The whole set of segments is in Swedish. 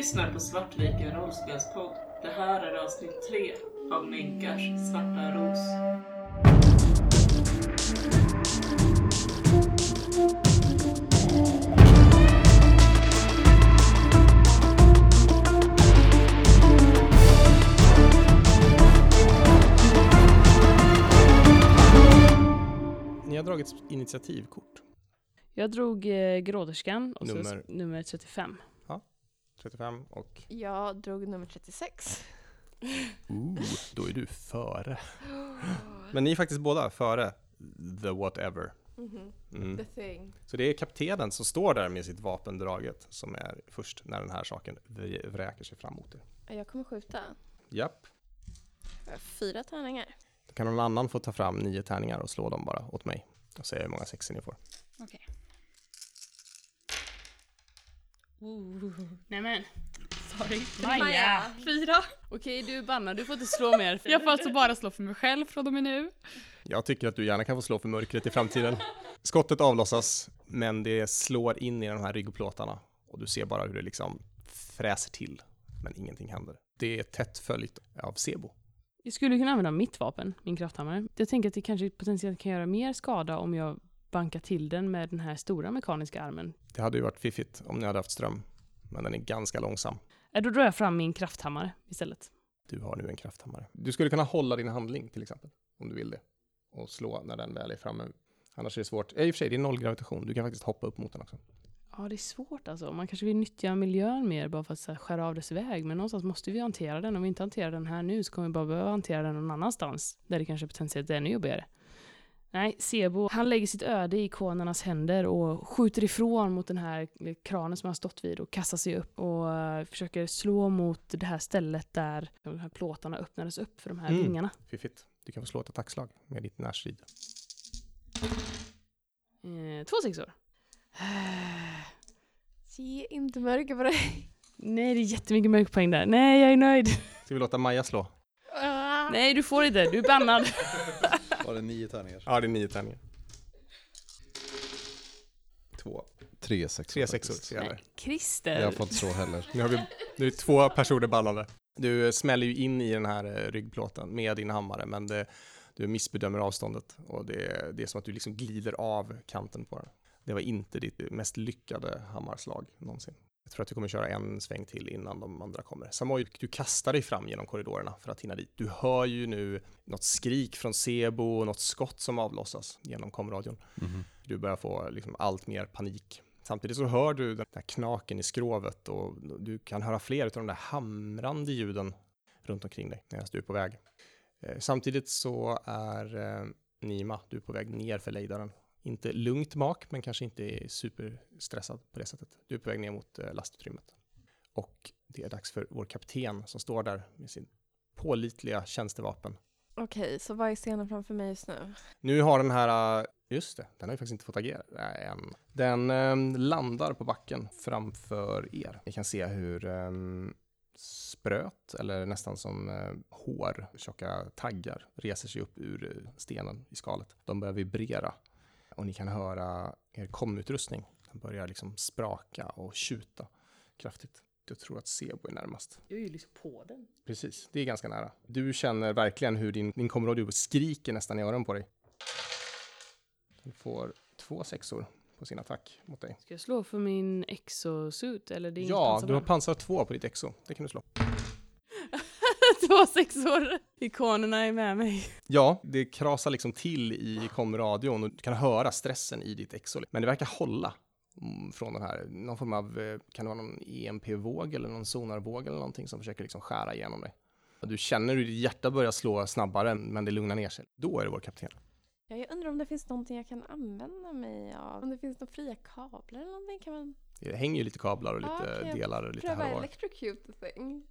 lyssnar på Svartviken rollspelspodd. Det här är avsnitt tre av Minkars svarta ros. Ni har dragit initiativkort. Jag drog eh, gråterskan och Nummer? så nummer 35. 35 och... Jag drog nummer 36. Ooh, då är du före. Men ni är faktiskt båda före the whatever. Mhm. Mm. The thing. Så det är kaptenen som står där med sitt vapen draget som är först när den här saken vr- vräker sig fram mot er. Jag kommer skjuta. Japp. Fyra tärningar. Då kan någon annan få ta fram nio tärningar och slå dem bara åt mig och säga hur många sexor ni får. Okej. Okay. Nämen. Sorry. Maja. Fyra. Okej, du är bannad. Du får inte slå mer. Jag får alltså bara slå för mig själv från och med nu. Jag tycker att du gärna kan få slå för mörkret i framtiden. Skottet avlossas, men det slår in i de här ryggplåtarna och du ser bara hur det liksom fräser till, men ingenting händer. Det är tätt följt av Sebo. Jag skulle kunna använda mitt vapen, min krafthammare. Jag tänker att det kanske potentiellt kan göra mer skada om jag bankar till den med den här stora mekaniska armen. Det hade ju varit fiffigt om ni hade haft ström, men den är ganska långsam. Eh, Då drar jag fram min krafthammare istället. Du har nu en krafthammare. Du skulle kunna hålla din handling till exempel, om du vill det, och slå när den väl är framme. Annars är det svårt. I och för sig, det är noll gravitation. Du kan faktiskt hoppa upp mot den också. Ja, det är svårt alltså. Man kanske vill nyttja miljön mer bara för att här, skära av dess väg. Men någonstans måste vi hantera den. Om vi inte hanterar den här nu så kommer vi bara behöva hantera den någon annanstans. Där det kanske potentiellt är ännu jobbigare. Nej, Sebo, han lägger sitt öde i ikonernas händer och skjuter ifrån mot den här kranen som han stått vid och kastar sig upp och eh, försöker slå mot det här stället där de här plåtarna öppnades upp för de här Mm. vingarna. Fiffigt. Du kan få slå ett attackslag med ditt närstrid. Eh, två sexor. Se inte mörker på dig. Nej, det är jättemycket mörkpoäng där. Nej, jag är nöjd. Ska vi låta Maja slå? Nej, du får inte. Du är bannad. Var det nio tärningar? Ja, det är nio tärningar. Två. Tre sexor. Tre sexor faktiskt. Nej. Christer. Jag får inte slå heller. Nu har vi nu är två personer bannade. Du eh, smäller ju in i den här eh, ryggplåten med din hammare, men det, du missbedömer avståndet och det, det är som att du liksom glider av kanten på den. Det var inte ditt mest lyckade hammarslag någonsin. Jag tror att du kommer köra en sväng till innan de andra kommer. Samoy, du kastar dig fram genom korridorerna för att hinna dit. Du hör ju nu något skrik från Sebo och något skott som avlossas genom komradion. Mhm. Du börjar få liksom allt mer panik. Samtidigt så hör du den där knaken i skrovet och du kan höra fler av de där hamrande ljuden runt omkring dig medan du är på väg. Eh, Samtidigt så är eh, Nima, du är på väg ner för lejdaren. Inte lugnt mak, men kanske inte superstressad på det sättet. Du är på väg ner mot eh, lastutrymmet. Och det är dags för vår kapten som står där med sin pålitliga tjänstevapen. Okej, så vad är scenen framför mig just nu? Nu har den här, äh, just det, den har ju faktiskt inte fått agera äh, än. Den landar på backen framför er. Ni kan se hur spröt, eller nästan som hår, tjocka taggar reser sig upp ur stenen i skalet. De börjar vibrera och ni kan höra er komutrustning. Den börjar liksom spraka och tjuta kraftigt. Jag tror att Sebo är närmast. Jag är ju liksom på den. Precis, det är ganska nära. Du känner verkligen hur din, din komradio skriker nästan i öronen på dig. Du får två sexor på sin attack mot dig. Ska jag slå för min exosuit eller det är Ja, du har pansar två på ditt exo. Det kan du slå. Två sexor. Ikonerna är med mig. Ja, det krasar liksom till i komradion och du kan höra stressen i ditt exo. Men det verkar hålla mm, från den här, någon form av, eh, kan det vara någon EMP-våg eller någon sonarvåg eller någonting som försöker liksom skära igenom dig. Du känner hur ditt hjärta börjar slå snabbare, men det lugnar ner sig. Då är det vår kapten. Ja, jag undrar om det finns någonting jag kan använda mig av. Om det finns några fria kablar eller någonting. Kan man Det hänger ju lite kablar och lite kan jag delar och lite pröva här och var. electrocute the thing?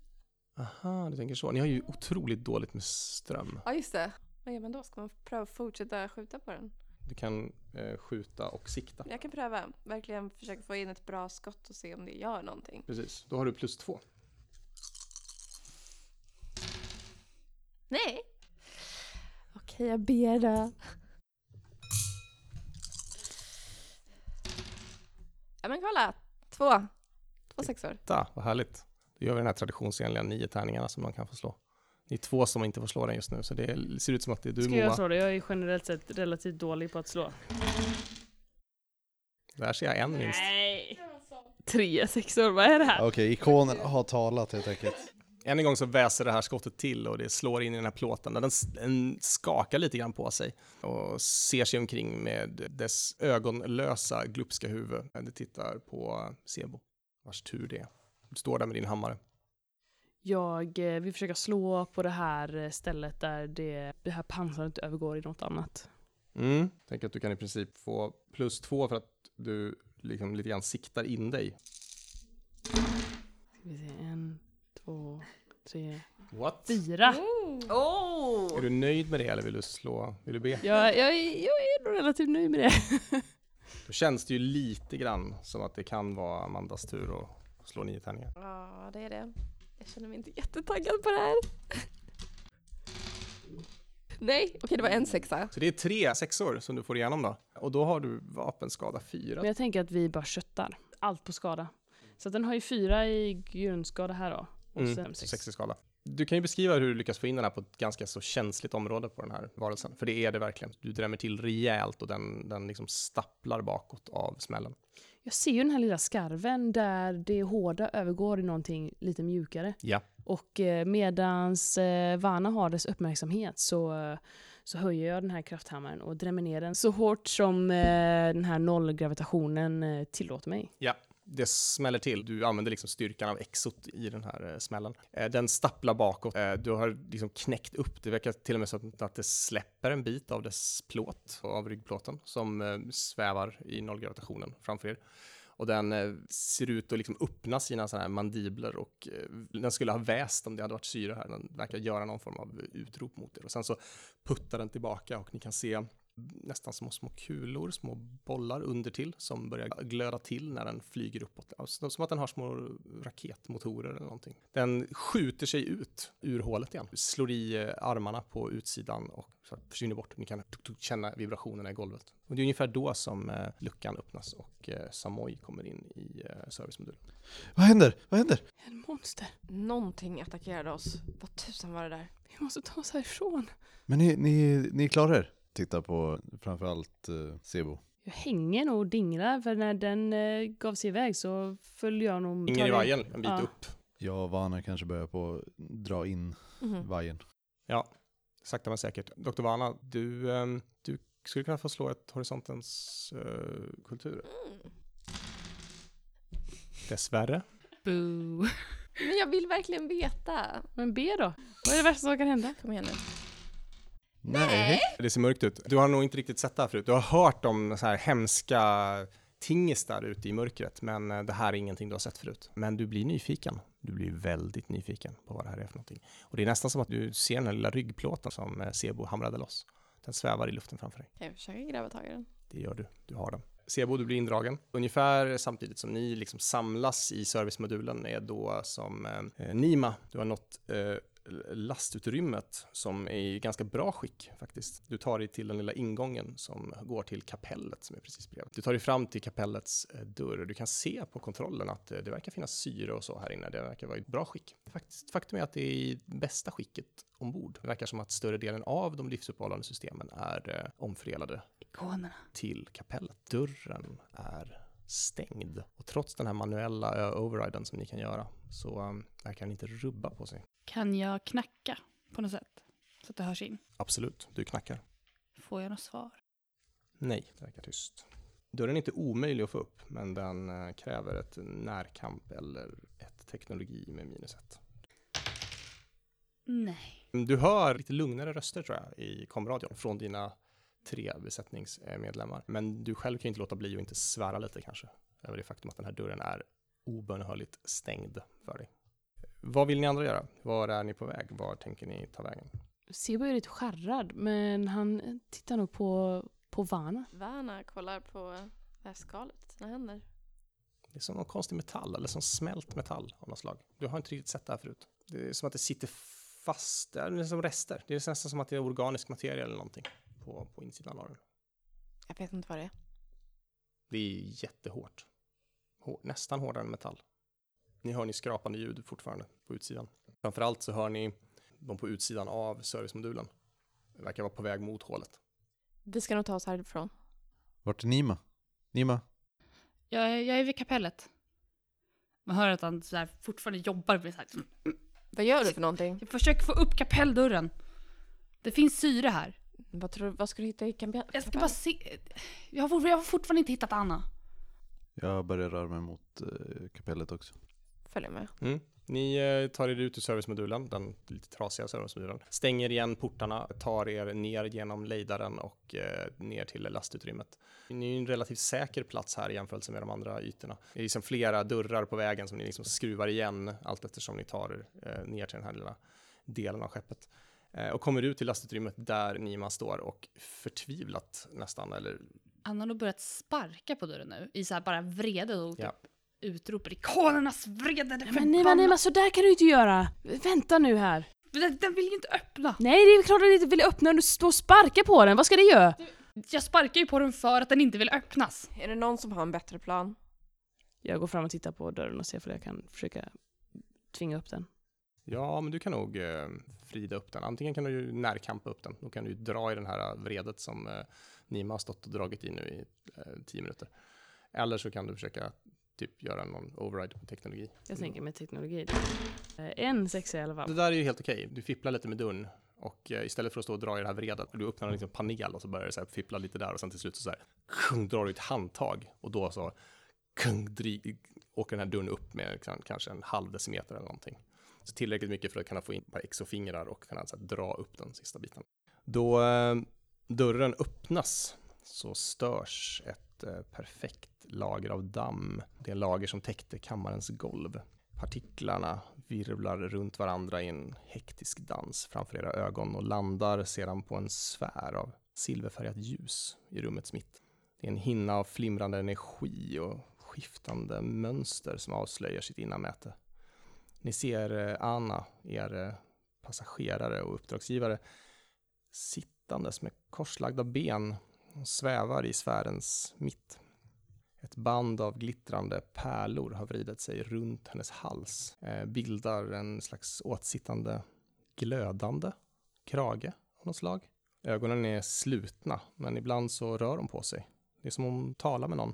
Aha, du tänker så. Ni har ju otroligt dåligt med ström. Ja, just det. Vad gör man då? Ska man pröva fortsätta skjuta på den? Du kan eh, skjuta och sikta. Jag kan pröva. Verkligen försöka få in ett bra skott och se om det gör någonting. Precis, då har du plus två. Nej. Okej, jag ber då. Ja men kolla. Två. Två sexor. Ta, vad härligt. Då gör vi den här traditionsenliga nio tärningarna som man kan få slå. Det är två som inte får slå den just nu, så det ser ut som att det är du Ska jag slå det? Jag är generellt sett relativt dålig på att slå. Där ser jag en minst. Nej! Tre sexor, vad är det här? Okej, ikonen har talat helt enkelt. Än en gång så väser det här skottet till och det slår in i den här plåten. Den, den skakar lite grann på sig och ser sig omkring med dess ögonlösa glupska huvud. Det tittar på Sebo, vars tur det är. Du står där med din hammare. Jag eh, vill försöka slå på det här eh, stället där det, det här pansaret övergår i något annat. Mm. Tänk att du kan i princip få plus två för att du liksom lite grann siktar in dig. Ska vi se, en, två, tre, What? fyra. Oh! Är du nöjd med det eller vill du slå? Vill du be? Jag, jag, är- jag är nog relativt nöjd med det. Då känns det ju lite grann som att det kan vara Amandas tur att slå nio tärningar. Ja, det är det. Jag känner mig inte jättetaggad på det här. Nej, okej det var en sexa. Så det är tre sexor som du får igenom då. Och då har du vapenskada fyra. Men jag tänker att vi bara köttar allt på skada. Så att den har ju fyra i grundskada här då. Och Mm, sen sex. sex i skala. Du kan ju beskriva hur du lyckas få in den här på ett ganska så känsligt område på den här varelsen. För det är det verkligen. Du drämmer till rejält och den, den liksom stapplar bakåt av smällen. Jag ser ju den här lilla skarven där det hårda övergår i någonting lite mjukare. Ja. Och eh, medans eh, Vana har dess uppmärksamhet så, så höjer jag den här krafthammaren och drämmer ner den så hårt som eh, den här nollgravitationen eh, tillåter mig. Ja, det smäller till. Du använder liksom styrkan av exot i den här eh, smällen. Eh, den stapplar bakåt. Eh, du har liksom knäckt upp. Det verkar till och med som att det släpper en bit av dess plåt, av ryggplåten, som svävar i nollgravitationen framför er. Och den ser ut att liksom öppna sina sådana här mandibler och den skulle ha väst om det hade varit syre här. Den verkar göra någon form av utrop mot er. Och sen så puttar den tillbaka och ni kan se nästan små, små kulor, små bollar under till som börjar glöda till när den flyger uppåt. Alltså, som att den har små raketmotorer eller någonting. Den skjuter sig ut ur hålet igen, slår i eh, armarna på utsidan och försvinner bort. Ni kan känna vibrationerna i golvet. Och det är ungefär då som eh, luckan öppnas och eh, Samoy kommer in i servicemodulen. Vad händer? Vad händer? En monster. Någonting attackerade oss. Vad tusan var det där? Vi måste ta oss härifrån. Men ni, ni, ni klarar er? Titta på framförallt uh, Sebo. Jag hänger nog och dinglar för när den eh, gav sig iväg så följde jag nog... Ingen i vajern, en bit Ja. upp. Jag och Vana kanske börjar på att dra in Mhm. vajern. Ja, sakta men säkert. Dr. Vana, du, ehm, du skulle kunna få slå ett horisontens eh, kultur. Mm. Dessvärre. Boo. Men jag vill verkligen veta. Men be då. Vad är det värsta som kan hända? Kom igen nu. Nej. Det ser mörkt ut. Du har nog inte riktigt sett det här förut. Du har hört om så här hemska tingestar ute i mörkret, men eh, det här är ingenting du har sett förut. Men du blir nyfiken. Du blir väldigt nyfiken på vad det här är för någonting. Och det är nästan som att du ser den här lilla ryggplåten som eh, Sebo hamrade loss. Den svävar i luften framför dig. Jag försöka gräva tag i den? Det gör du. Du har den. Sebo, du blir indragen. Ungefär samtidigt som ni liksom samlas i servicemodulen är då som eh, Nima, du har nått eh, lastutrymmet som är i ganska bra skick faktiskt. Du tar dig till den lilla ingången som går till kapellet som är precis bredvid. Du tar dig fram till kapellets eh, dörr. Du kan se på kontrollen att eh, det verkar finnas syre och så här inne. Det verkar vara i bra skick. Faktiskt, faktum är att det är i bästa skicket ombord. Det verkar som att större delen av de livsuppehållande systemen är eh, omfördelade Ikonerna. till kapellet. Dörren är stängd och trots den här manuella overriden som ni kan göra så um, verkar den inte rubba på sig. Kan jag knacka på något sätt? Så att det hörs in. Absolut, du knackar. Får jag något svar? Nej, det verkar tyst. Dörren är inte omöjlig att få upp, men den eh, kräver ett närkamp eller ett teknologi med minus ett. Nej. Du hör lite lugnare röster tror jag i komradion från dina tre besättningsmedlemmar. Men du själv kan ju inte låta bli att inte svära lite kanske över det faktum att den här dörren är obönhörligt stängd för dig. Vad vill ni andra göra? Var är ni på väg? Var tänker ni ta vägen? Sebo är lite skärrad, men han tittar nog på, på Vana. Värna kollar på det här skalet, sina händer. Det är som någon konstig metall eller som smält metall av något slag. Du har inte riktigt sett det här förut. Det är som att det sitter fast, det är som rester. Det är nästan som att det är organisk materia eller någonting på, på insidan av den. Jag vet inte vad det är. Det är jättehårt. Hår, nästan hårdare än metall. Ni hör ni skrapande ljud fortfarande på utsidan. Framförallt så hör ni dem på utsidan av servicemodulen. Det verkar vara på väg mot hålet. Vi ska nog ta oss härifrån. Vart är Nima? Nima? Jag, är- jag är vid kapellet. Man hör att han så här fortfarande jobbar med så här. Vad gör du för någonting? Jag försöker få upp kapelldörren. Det finns syre här. Vad, tror, vad ska du hitta i kapell? Jag ska bara se. Jag har, jag har fortfarande inte hittat Anna. Jag börjar röra mig mot eh, kapellet också. Följa med. Mm. Ni eh, tar er ut ur servicemodulen, den lite trasiga servicemodulen. Stänger igen portarna, tar er ner genom lejdaren och eh, ner till lastutrymmet. Ni är en relativt säker plats här i jämförelse med de andra ytorna. Det är liksom flera dörrar på vägen som ni liksom skruvar igen allt eftersom ni tar er eh, ner till den här lilla delen av skeppet. Eh, och kommer ut till lastutrymmet där Nima står och förtvivlat nästan, eller Han har nog börjat sparka på dörren nu. I så här bara vrede och typ Ja. utroper ikonernas vrede. är Men Nima, förbannat." Nima, så där kan du inte göra! Vänta nu här! Den, den vill ju inte öppna. Nej, det är klart att du inte vill öppna du står och sparkar på den. Vad ska det göra? Jag sparkar ju på den för att den inte vill öppnas. Är det någon som har en bättre plan? Jag går fram och tittar på dörren och ser om jag kan försöka tvinga upp den. Ja, men du kan nog eh, frida upp den. Antingen kan du ju närkampa upp den. Då kan du dra i den här vredet som eh, Nima har stått och dragit i nu i eh, tio minuter. Eller så kan du försöka typ göra någon override på teknologi. Jag tänker med teknologi. Eh, En sexa i alla Det fall. där är ju helt okej. Du fipplar lite med dörren och istället för att stå och dra i det här vredet, du öppnar en liksom panel och så börjar du så här fippla lite där och sen till slut så, så här kung, drar du ett handtag och då så kung, dri, åker den här dörren upp med liksom, kanske en halv decimeter eller någonting. Så tillräckligt mycket för att kunna få in ett exofingrar och kunna så här, dra upp den sista biten. Då eh, dörren öppnas så störs ett eh, perfekt lager av damm. Det lager som täckte kammarens golv. Partiklarna virvlar runt varandra i en hektisk dans framför era ögon och landar sedan på en sfär av silverfärgat ljus i rummets mitt. Det är en hinna av flimrande energi och skiftande mönster som avslöjar sitt innanmäte. Ni ser eh, Anna, er eh, passagerare och uppdragsgivare, sittandes med korslagda ben och svävar i sfärens mitt. Ett band av glittrande pärlor har vridit sig runt hennes hals, eh, bildar en slags åtsittande glödande krage av något slag. Ögonen är slutna, men ibland så rör hon på sig. Det är som om hon talar med någon.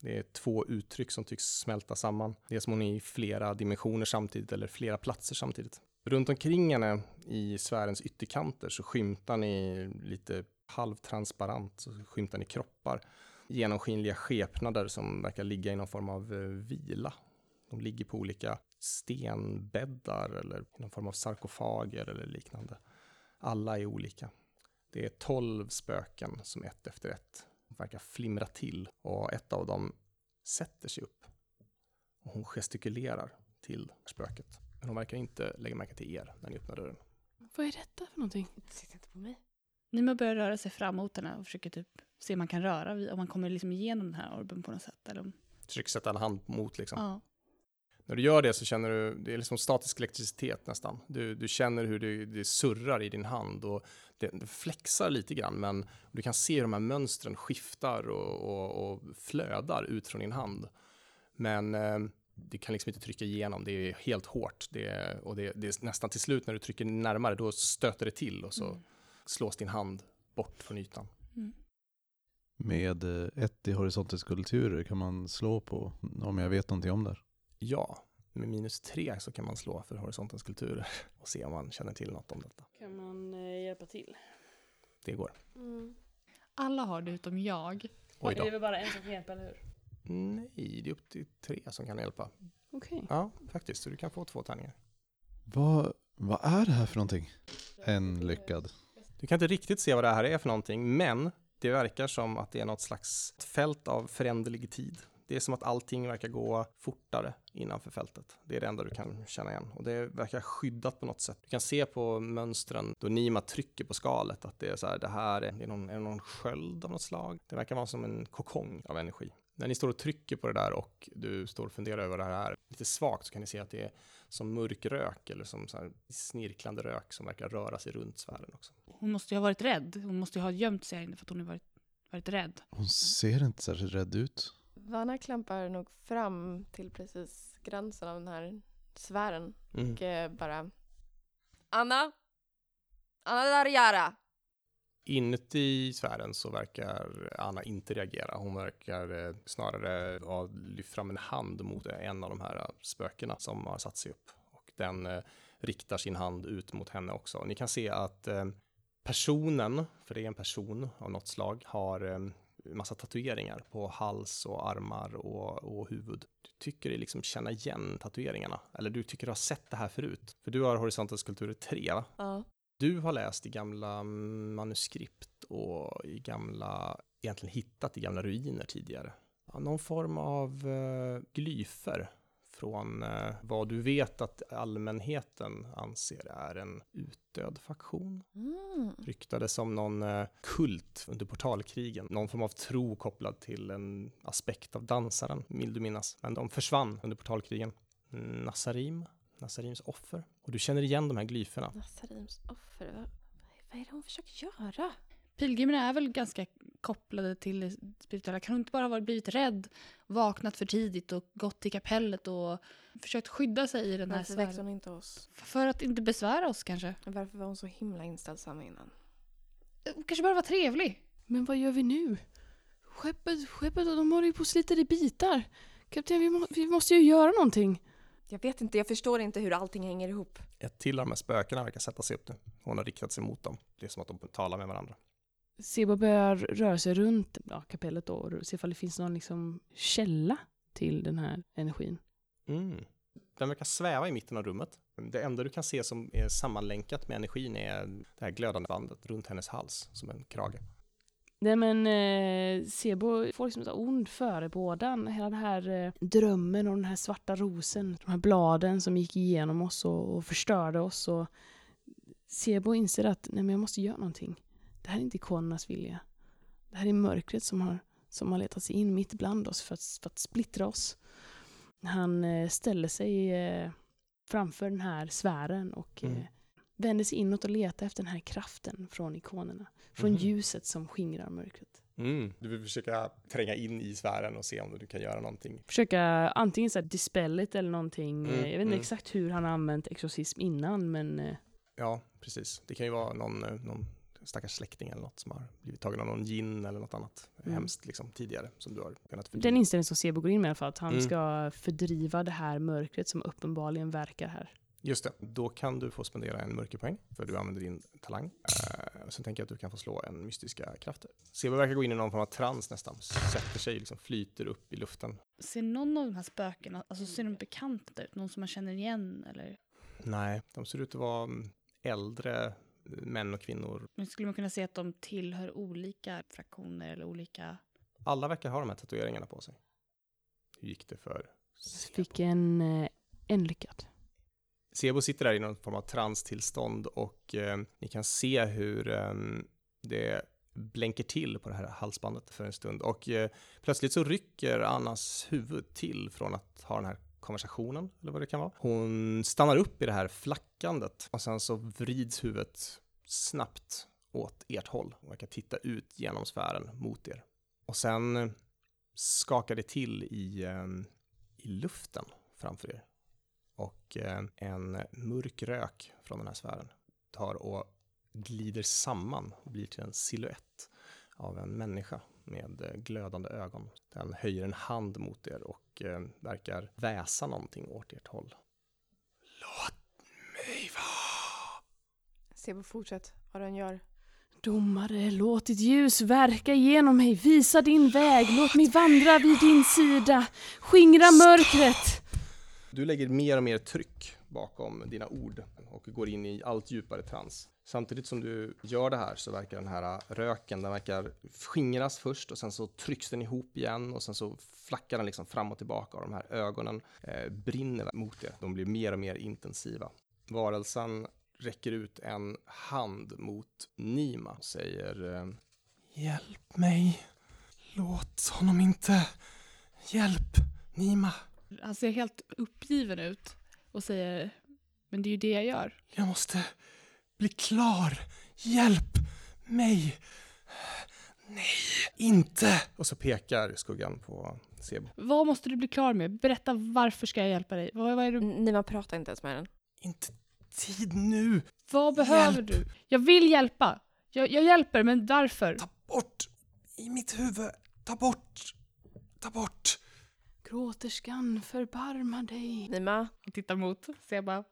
Det är två uttryck som tycks smälta samman. Det är som hon är i flera dimensioner samtidigt eller flera platser samtidigt. Runt omkring henne i sfärens ytterkanter så skymtar ni lite halvtransparent, så skymtar ni kroppar genomskinliga skepnader som verkar ligga i någon form av eh, vila. De ligger på olika stenbäddar eller i någon form av sarkofager eller liknande. Alla är olika. Det är tolv spöken som ett efter ett verkar flimra till och ett av dem sätter sig upp. Och hon gestikulerar till spöket. Men hon verkar inte lägga märke till er när ni öppnar dörren. Vad är detta för någonting? Titta inte på mig. Nima börjar röra sig fram mot henne och försöker typ se om man kan röra om man kommer liksom igenom den här orben på något sätt. Eller om, Försöker sätta en hand mot liksom. ja. När du gör det så känner du, det är liksom statisk elektricitet nästan. Du, du känner hur det, det surrar i din hand och det, det flexar lite grann men du kan se hur de här mönstren skiftar och, och, och flödar ut från din hand. Men eh, det kan liksom inte trycka igenom, det är helt hårt. Det, och det, det är nästan till slut när du trycker närmare, då stöter det till och så Mm. slås din hand bort från ytan. Med eh, ett i horisontens kulturer kan man slå på om jag vet någonting om det. Ja, med minus tre så kan man slå för horisontens kulturer och se om man känner till något om detta. Kan man eh, hjälpa till? Det går. Mm. Alla har det utom jag. Oj Är det då. väl bara en som kan hjälpa, eller hur? Nej, det är upp till tre som kan hjälpa. Okej. Ja, faktiskt. Så du kan få två tärningar. Vad, vad är det här för någonting? En lyckad. Du kan inte riktigt se vad det här är för någonting, men det verkar som att det är något slags fält av föränderlig tid. Det är som att allting verkar gå fortare innanför fältet. Det är det enda du kan känna igen. Och det verkar skyddat på något sätt. Du kan se på mönstren då Nima trycker på skalet att det är så här, det här är, det är, någon, är det någon sköld av något slag. Det verkar vara som en kokong av energi. När ni står och trycker på det där och du står och funderar över vad det här är, lite svagt så kan ni se att det är som mörk rök eller som så här snirklande rök som verkar röra sig runt sfären också. Hon måste ju ha varit rädd. Hon måste ju ha gömt sig här inne för att hon har varit, varit rädd. Hon ser inte särskilt rädd ut. Vana klampar nog fram till precis gränsen av den här sfären Mm. och eh, bara Anna! Anna Darjara! Inuti sfären så verkar Anna inte reagera. Hon verkar eh, snarare ha lyft fram en hand mot en av de här eh, spökena som har satt sig upp. Och den eh, riktar sin hand ut mot henne också. Ni kan se att personen, för det är en person av något slag, har massa tatueringar på hals och armar och, och huvud. Du tycker dig liksom känna igen tatueringarna, eller du tycker du har sett det här förut. För du har Horisontens kulturer 3, va? Ja. Du har läst i gamla manuskript och i gamla, egentligen hittat i gamla ruiner tidigare. Ja, någon form av uh, glyfer från eh, vad du vet att allmänheten anser är en utdöd faktion. Mm. Ryktades som någon eh, kult under portalkrigen, någon form av tro kopplad till en aspekt av dansaren, vill du minnas. Men de försvann under portalkrigen. Nassarim, Nassarims offer. Och du känner igen de här glyferna. Nassarims offer, vad, vad är det hon försöker göra? Pilgrimerna är väl ganska kopplade till det spirituella. Kan hon inte bara ha blivit rädd, vaknat för tidigt och gått till kapellet och försökt skydda sig i den här Varför väckte sfären? hon inte oss? För att inte besvära oss kanske. Varför var hon så himla inställsam innan? Hon kanske bara var trevlig. Men vad gör vi nu? Skeppet, skeppet, de håller ju på att slita i bitar. Kapten, vi, må, vi måste ju göra någonting. Jag vet inte, jag förstår inte hur allting hänger ihop. Ett till av de här spökena verkar sätta sig upp nu. Hon har riktat sig mot dem. Det är som att de talar med varandra. Seba börjar röra sig runt ja, kapellet då och se ifall det finns någon liksom källa till den här energin. Mm. Den verkar sväva i mitten av rummet. Det enda du kan se som är sammanlänkat med energin är det här glödande bandet runt hennes hals som en krage. Nej men eh, Sebo får liksom så ond förebådan. Hela den här eh, drömmen och den här svarta rosen. De här bladen som gick igenom oss och, och förstörde oss. Och Sebo inser att nej, men jag måste göra någonting. Det här är inte ikonernas vilja. Det här är mörkret som har, som har letat sig in mitt bland oss för att, för att splittra oss. Han eh, ställer sig eh, framför den här sfären och eh, Mm. vänder sig inåt och letar efter den här kraften från ikonerna. Från Mhm. ljuset som skingrar mörkret. Mm. Du vill försöka tränga in i sfären och se om du kan göra någonting. Försöka antingen så här dispel it eller någonting. Mm, Jag vet inte mm. exakt hur han har använt exorcism innan men Ja, precis. Det kan ju vara någon, någon stackars släkting eller något som har blivit tagen av någon gin eller något annat Mm. hemskt liksom tidigare som du har kunnat den fördriva. inställning som Sebo går in med i alla fall. Att han Mm. ska fördriva det här mörkret som uppenbarligen verkar här. Just det, då kan du få spendera en mörkerpoäng för du använder din talang. Uh, sen tänker jag att du kan få slå en mystiska krafter. Sebo verkar gå in i någon form av trans nästan, sätter sig, liksom flyter upp i luften. Ser någon av de här spökena, alltså ser de bekanta ut? Någon som man känner igen eller? Nej, de ser ut att vara mm, äldre män och kvinnor. Men skulle man kunna se att de tillhör olika fraktioner eller olika... Alla verkar ha de här tatueringarna på sig. Hur gick det för Sebo? Fick en, eh, en lyckad. Sebo sitter där i någon form av transtillstånd och eh, ni kan se hur eh, det blänker till på det här halsbandet för en stund och eh, plötsligt så rycker Annas huvud till från att ha den här konversationen eller vad det kan vara. Hon stannar upp i det här flackandet och sen så vrids huvudet snabbt åt ert håll och verkar titta ut genom sfären mot er. Och sen skakar det till i, ehm, i luften framför er och ehm, en mörk rök från den här sfären tar och glider samman och blir till en siluett av en människa med eh, glödande ögon. Den höjer en hand mot er och eh, verkar väsa någonting åt ert håll. Låt mig vara! Sebo, fortsätt vad den gör. Domare, låt ditt ljus verka genom mig. Visa din väg. Låt mig vandra vid din sida. Skingra mörkret. Du lägger mer och mer tryck bakom dina ord och går in i allt djupare trans. Samtidigt som du gör det här så verkar den här röken, den verkar skingras först och sen så trycks den ihop igen och sen så flackar den liksom fram och tillbaka och de här ögonen eh, brinner mot er. De blir mer och mer intensiva. Varelsen räcker ut en hand mot Nima och säger eh, Hjälp mig. Låt honom inte. Hjälp, Nima. Han ser helt uppgiven ut och säger Men det är ju det jag gör. Jag måste bli klar. Hjälp mig. Inte! Och så pekar skuggan på Sebo. Vad måste du bli klar med? Berätta varför ska jag hjälpa dig? Vad, vad, är du, Nima pratar inte ens med den. Inte tid nu! vad behöver Hjälp. du? Jag vill hjälpa. Jag, jag hjälper, men varför? Ta bort! I mitt huvud! Ta bort! Ta bort! Gråterskan, förbarma dig. Nima, Han tittar mot Seba.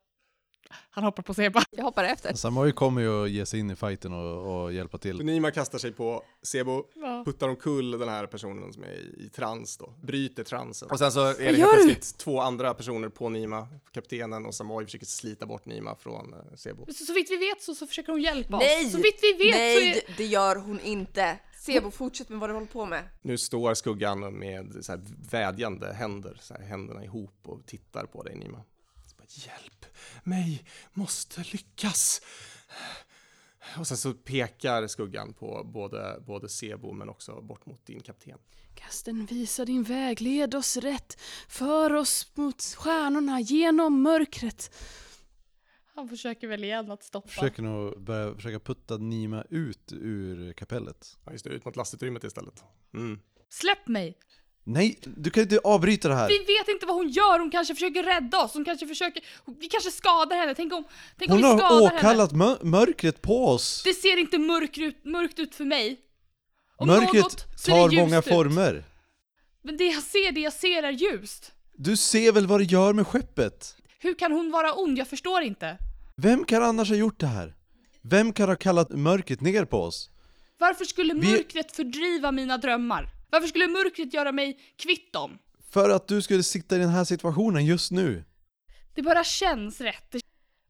Han hoppar på Seba. jag hoppar efter. Samoj kommer ju att ge sig in i fighten och, och hjälpa till. Nima kastar sig på Sebo, Ja. puttar omkull den här personen som är i, i trans då, bryter transen. Och sen så är det helt plötsligt två andra personer på Nima, kaptenen och Samoy försöker slita bort Nima från eh, Sebo. Så, så vitt vi vet så, så försöker hon hjälpa Nej! oss. Så vitt vi vet så Nej, är... det- det gör hon inte. Sebo, fortsätt med vad du håller på med. Nu står skuggan med så här vädjande händer, så här, händerna ihop och tittar på dig Nima. Hjälp mig, måste lyckas. Och sen så pekar skuggan på både, både Sebo men också bort mot din kapten. Kasten visa din väg, led oss rätt. För oss mot stjärnorna, genom mörkret. Han försöker väl igen att stoppa. Försöker nog börja försöka putta Nima ut ur kapellet. Ja, just det, ut mot lastutrymmet istället. Mm. Släpp mig! Nej, du kan inte avbryta det här! Vi vet inte vad hon gör, hon kanske försöker rädda oss, hon kanske försöker... Vi kanske skadar henne, tänk om, tänk om Hon vi har skadar henne. åkallat mör- mörkret på oss! Det ser inte mörkt ut, mörkt ut för mig. Om Mörkret något tar många ut. former. Men det jag ser, det jag ser är ljust. Du ser väl vad det gör med skeppet? Hur kan hon vara ond? Jag förstår inte. Vem kan annars ha gjort det här? Vem kan ha kallat mörkret ner på oss? Varför skulle Vi- mörkret fördriva mina drömmar? Varför skulle mörkret göra mig kvitt dem? För att du skulle sitta i den här situationen just nu. Det bara känns rätt.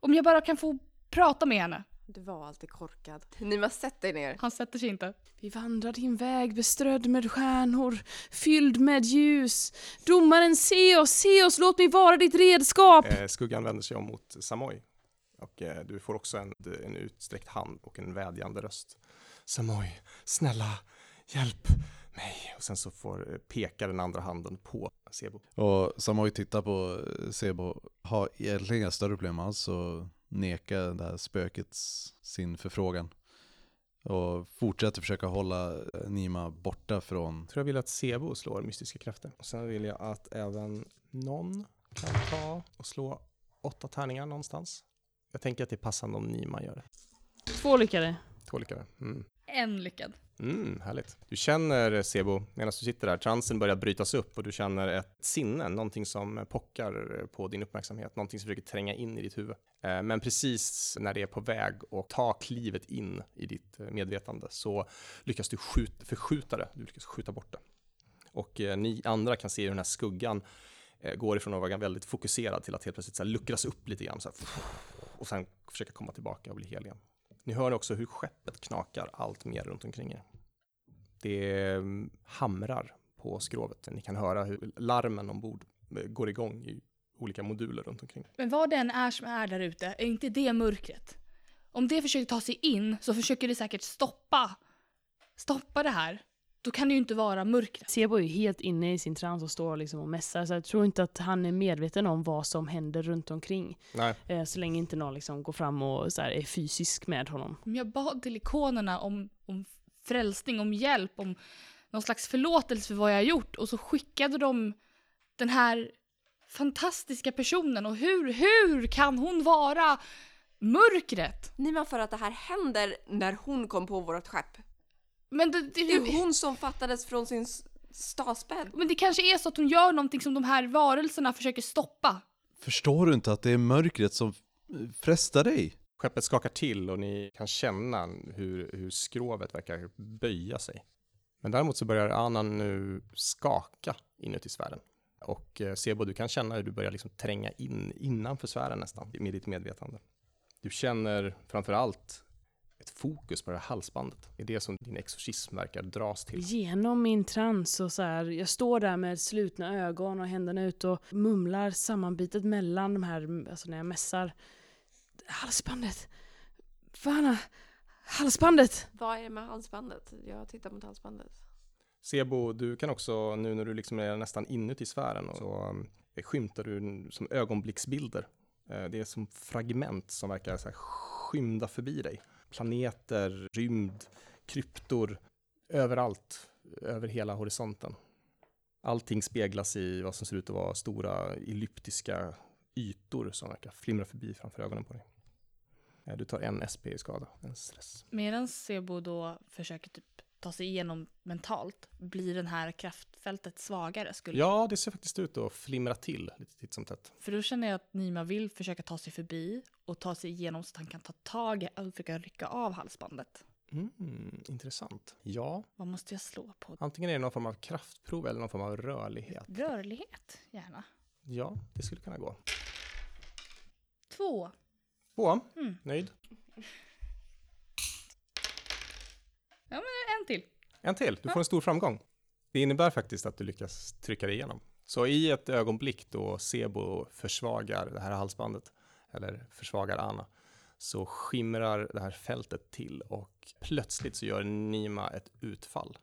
Om jag bara kan få prata med henne. Du var alltid korkad. Nima, sätt dig ner. Han sätter sig inte. Vi vandrar din väg beströdd med stjärnor, fylld med ljus. Domaren, se oss, se oss, låt mig vara ditt redskap. Eh, skuggan vänder sig om mot Samoy. Och eh, du får också en, en utsträckt hand och en vädjande röst. Samoy, snälla, hjälp mig. Och sen så får eh, peka den andra handen på Sebo. Och Samoy tittar på eh, Sebo, har egentligen inga större problem alls och neka det här spöket sin förfrågan. Och fortsätter försöka hålla eh, Nima borta från... Jag tror jag vill att Sebo slår mystiska krafter. Och sen vill jag att även någon kan ta och slå åtta tärningar någonstans. Jag tänker att det är passande om Nima gör det. Två lyckade. Två lyckade. Mm. En lyckad. Mm, härligt. Du känner, eh, Sebo, medan du sitter där, transen börjar brytas upp och du känner ett sinne, någonting som eh, pockar eh, på din uppmärksamhet, någonting som försöker tränga in i ditt huvud. Men precis när det är på väg att ta klivet in i ditt medvetande så lyckas du skjuta, förskjuta det, du lyckas skjuta bort det. Och ni andra kan se hur den här skuggan går ifrån att vara väldigt fokuserad till att helt plötsligt så här luckras upp lite grann så här, och sen försöka komma tillbaka och bli hel igen. Ni hör också hur skeppet knakar allt mer runt omkring er. Det mm, hamrar på skrovet. Ni kan höra hur larmen ombord eh, går igång i olika moduler runt omkring. Men vad det än är som är där ute, är inte det mörkret? Om det försöker ta sig in så försöker det säkert stoppa, stoppa det här. Då kan det ju inte vara mörkret. Sebo är ju helt inne i sin trans och står liksom och mässar, så jag tror inte att han är medveten om vad som händer runt omkring. Nej, Eh, så länge inte någon liksom går fram och så här, är fysisk med honom. Om jag bad till ikonerna om, om frälsning, om hjälp, om någon slags förlåtelse för vad jag har gjort och så skickade de den här fantastiska personen och hur, hur kan hon vara mörkret? Nima, för att det här händer när hon kom på vårt skepp. Men det, det, Det är hon som fattades från sin stasbädd. men det kanske är så att hon gör någonting som de här varelserna försöker stoppa. Förstår du inte att det är mörkret som frestar dig? skeppet skakar till och ni kan känna hur, hur skrovet verkar böja sig. Men däremot så börjar Annan nu skaka inuti sfären. Och eh, Sebo, du kan känna hur du börjar liksom tränga in innanför sfären nästan, med ditt medvetande. Du känner framför allt ett fokus på det här halsbandet. Det är det som din exorcism verkar dras till. Genom min trans och så här, jag står där med slutna ögon och händerna ut och mumlar sammanbitet mellan de här, alltså när jag mässar. Halsbandet! Fan, halsbandet! Vad är det med halsbandet? Jag tittar mot halsbandet. Sebo, du kan också, nu när du liksom är nästan inuti sfären, så eh, skymtar du som ögonblicksbilder. Eh, Det är som fragment som verkar så här skymda förbi dig. Planeter, rymd, kryptor, överallt, över hela horisonten. Allting speglas i vad som ser ut att vara stora elliptiska ytor som verkar flimra förbi framför ögonen på dig. Eh, du tar en SP i skada, en stress. Medan Sebo då försöker typ ta sig igenom mentalt, blir den här kraftfältet svagare? Skulle Ja, det ser faktiskt ut att flimra till lite titt som tätt. För då känner jag att Nima vill försöka ta sig förbi och ta sig igenom så att han kan ta tag i och försöka rycka av halsbandet. Mm, intressant. Ja, Vad måste jag slå på? antingen är det någon form av kraftprov eller någon form av rörlighet. Rörlighet, gärna. Ja, det skulle kunna gå. Två. Två, Mm. nöjd. En till. En till, du får en stor framgång. Det innebär faktiskt att du lyckas trycka dig igenom. Så i ett ögonblick då Sebo försvagar det här halsbandet, eller försvagar Anna, så skimrar det här fältet till och plötsligt så gör Nima ett utfall.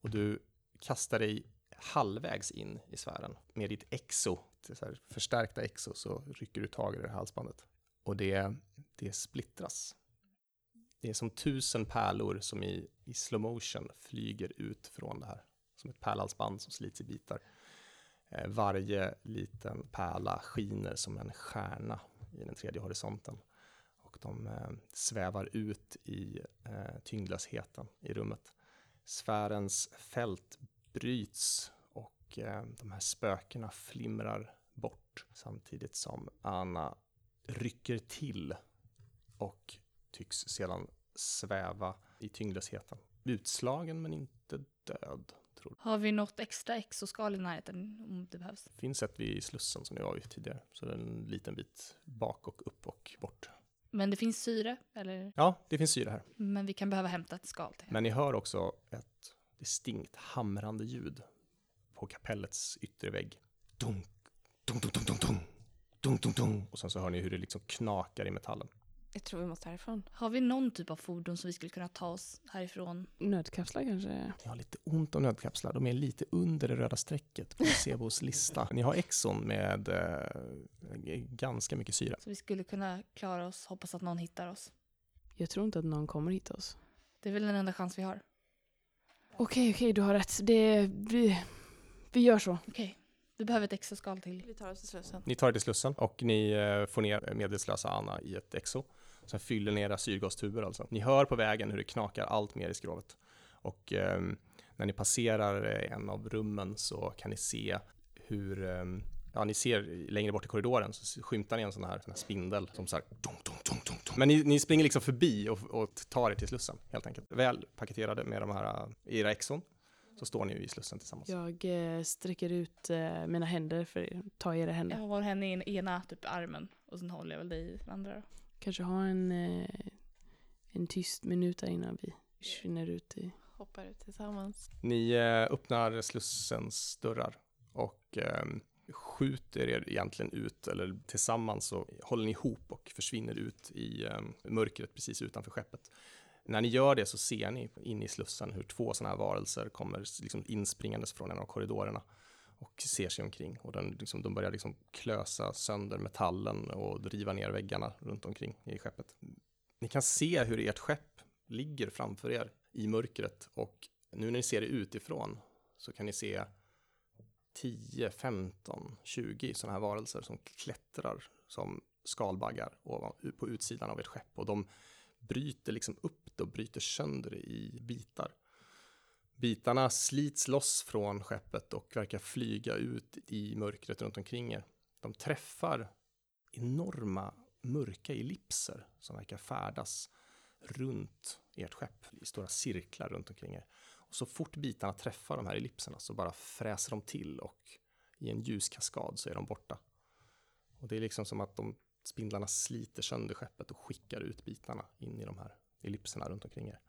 Och du kastar dig halvvägs in i sfären med ditt exo, förstärkta exo, så rycker du tag i det här halsbandet. Och det, det splittras. Det är som tusen pärlor som i, i slow motion flyger ut från det här. Som ett pärlhalsband som slits i bitar. Eh, varje liten pärla skiner som en stjärna i den tredje horisonten. Och de eh, svävar ut i eh, tyngdlösheten i rummet. Sfärens fält bryts och eh, de här spökena flimrar bort samtidigt som Anna rycker till och tycks sedan sväva i tyngdlösheten. Utslagen men inte död. Tror jag. Har vi något extra exoskal i närheten om det behövs? Det finns ett vid Slussen som ni var vid tidigare, så det är en liten bit bak och upp och bort. Men det finns syre? Eller? Ja, det finns syre här. Men vi kan behöva hämta ett skal till. Men ni hör också ett distinkt hamrande ljud på kapellets yttervägg. Dunk, dunk, dunk, dunk, dunk, dunk, dunk, dunk. Och sen så hör ni hur det liksom knakar i metallen. Jag tror vi måste härifrån. Har vi någon typ av fordon som vi skulle kunna ta oss härifrån? Nödkapslar kanske? Ni har lite ont om nödkapslar. De är lite under det röda strecket på Sebos lista. Ni har Exxon med eh, ganska mycket syra. Så vi skulle kunna klara oss, hoppas att någon hittar oss. Jag tror inte att någon kommer hit oss. Det är väl den enda chans vi har. Okej, okej, du har rätt. Det, vi, vi gör så. Okej, du behöver ett extra skal till. Vi tar oss till Slussen. Ni tar er till Slussen och ni eh, får ner medvetslösa Anna i ett Exo. Sen fyller ni era syrgastuber alltså. Ni hör på vägen hur det knakar allt mer i skrovet. Och ehm, när ni passerar eh, en av rummen så kan ni se hur ehm, Ja, ni ser längre bort i korridoren så skymtar ni en sån här, sån här spindel som så här dunk, dunk, dunk. Men ni, ni springer liksom förbi och, och tar er till Slussen helt enkelt. Väl paketerade med de här, eh, era Exon så står ni i Slussen tillsammans. Jag eh, sträcker ut eh, mina händer för att ta era händer. Jag har henne i en- ena typ armen och sen håller jag väl dig i den andra. då. Kanske ha en, eh, en tyst minut där innan vi försvinner ut i... Hoppar ut tillsammans. Ni eh, öppnar Slussens dörrar och ehm, skjuter er egentligen ut, eller tillsammans så håller ni ihop och försvinner ut i ehm, mörkret precis utanför skeppet. När ni gör det så ser ni in i Slussen hur två sådana här varelser kommer liksom inspringandes från en av korridorerna och ser sig omkring och den, liksom, de börjar liksom klösa sönder metallen och driva ner väggarna runt omkring i skeppet. Ni kan se hur ert skepp ligger framför er i mörkret och nu när ni ser det utifrån så kan ni se 10, 15, 20 sådana här varelser som klättrar som skalbaggar på utsidan av ert skepp och de bryter liksom upp det och bryter sönder det i bitar. Bitarna slits loss från skeppet och verkar flyga ut i mörkret runt omkring er. De träffar enorma mörka ellipser som verkar färdas runt ert skepp i stora cirklar runt omkring er. Och så fort bitarna träffar de här ellipserna så bara fräser de till och i en ljuskaskad så är de borta. Och det är liksom som att de spindlarna sliter sönder skeppet och skickar ut bitarna in i de här ellipserna runt omkring er.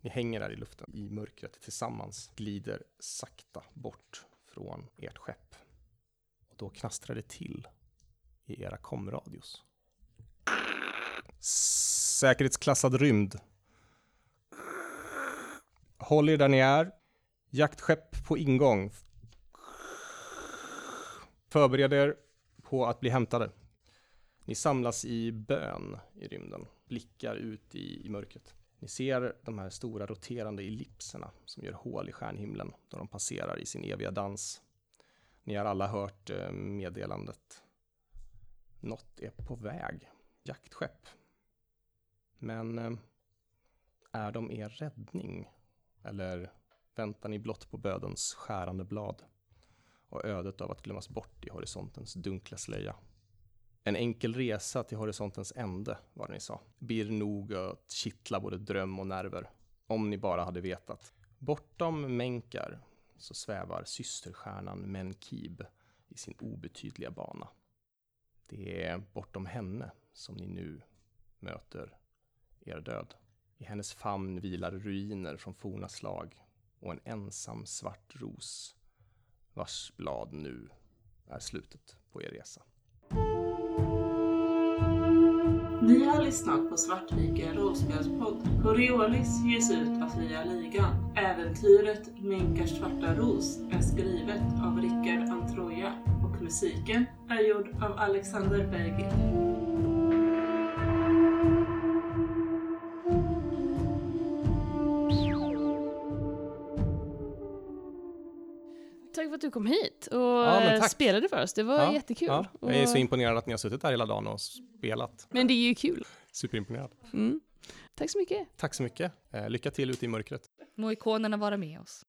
Ni hänger där i luften i mörkret tillsammans, glider sakta bort från ert skepp. Och då knastrar det till i era komradios. Säkerhetsklassad rymd. Håll er där ni är. Jaktskepp på ingång. Förbered er på att bli hämtade. Ni samlas i bön i rymden, blickar ut i, i mörkret. Ni ser de här stora roterande ellipserna som gör hål i stjärnhimlen då de passerar i sin eviga dans. Ni har alla hört eh, meddelandet. Något är på väg. Jaktskepp. Men eh, är de er räddning? Eller väntar ni blott på bödens skärande blad och ödet av att glömmas bort i horisontens dunkla slöja? En enkel resa till horisontens ände, var det ni sa. Birr nog att kittla både dröm och nerver. Om ni bara hade vetat. Bortom Menkar så svävar systerstjärnan Menkib i sin obetydliga bana. Det är bortom henne som ni nu möter er död. I hennes famn vilar ruiner från forna slag och en ensam svart ros vars blad nu är slutet på er resa. Ni har lyssnat på Svartviken rollspelspodd. Coriolis ges ut av Fria Ligan. Äventyret Minkars svarta ros är skrivet av Rickard Antroja och musiken är gjord av Alexander Bergil. Du kom hit och Ja, spelade för oss. Det var Ja, jättekul. Ja, jag är så imponerad att ni har suttit där hela dagen och spelat. Men det är ju kul. Superimponerad. Mm. Tack så mycket. Tack så mycket. Eh, lycka till ute i mörkret. Må ikonerna vara med oss.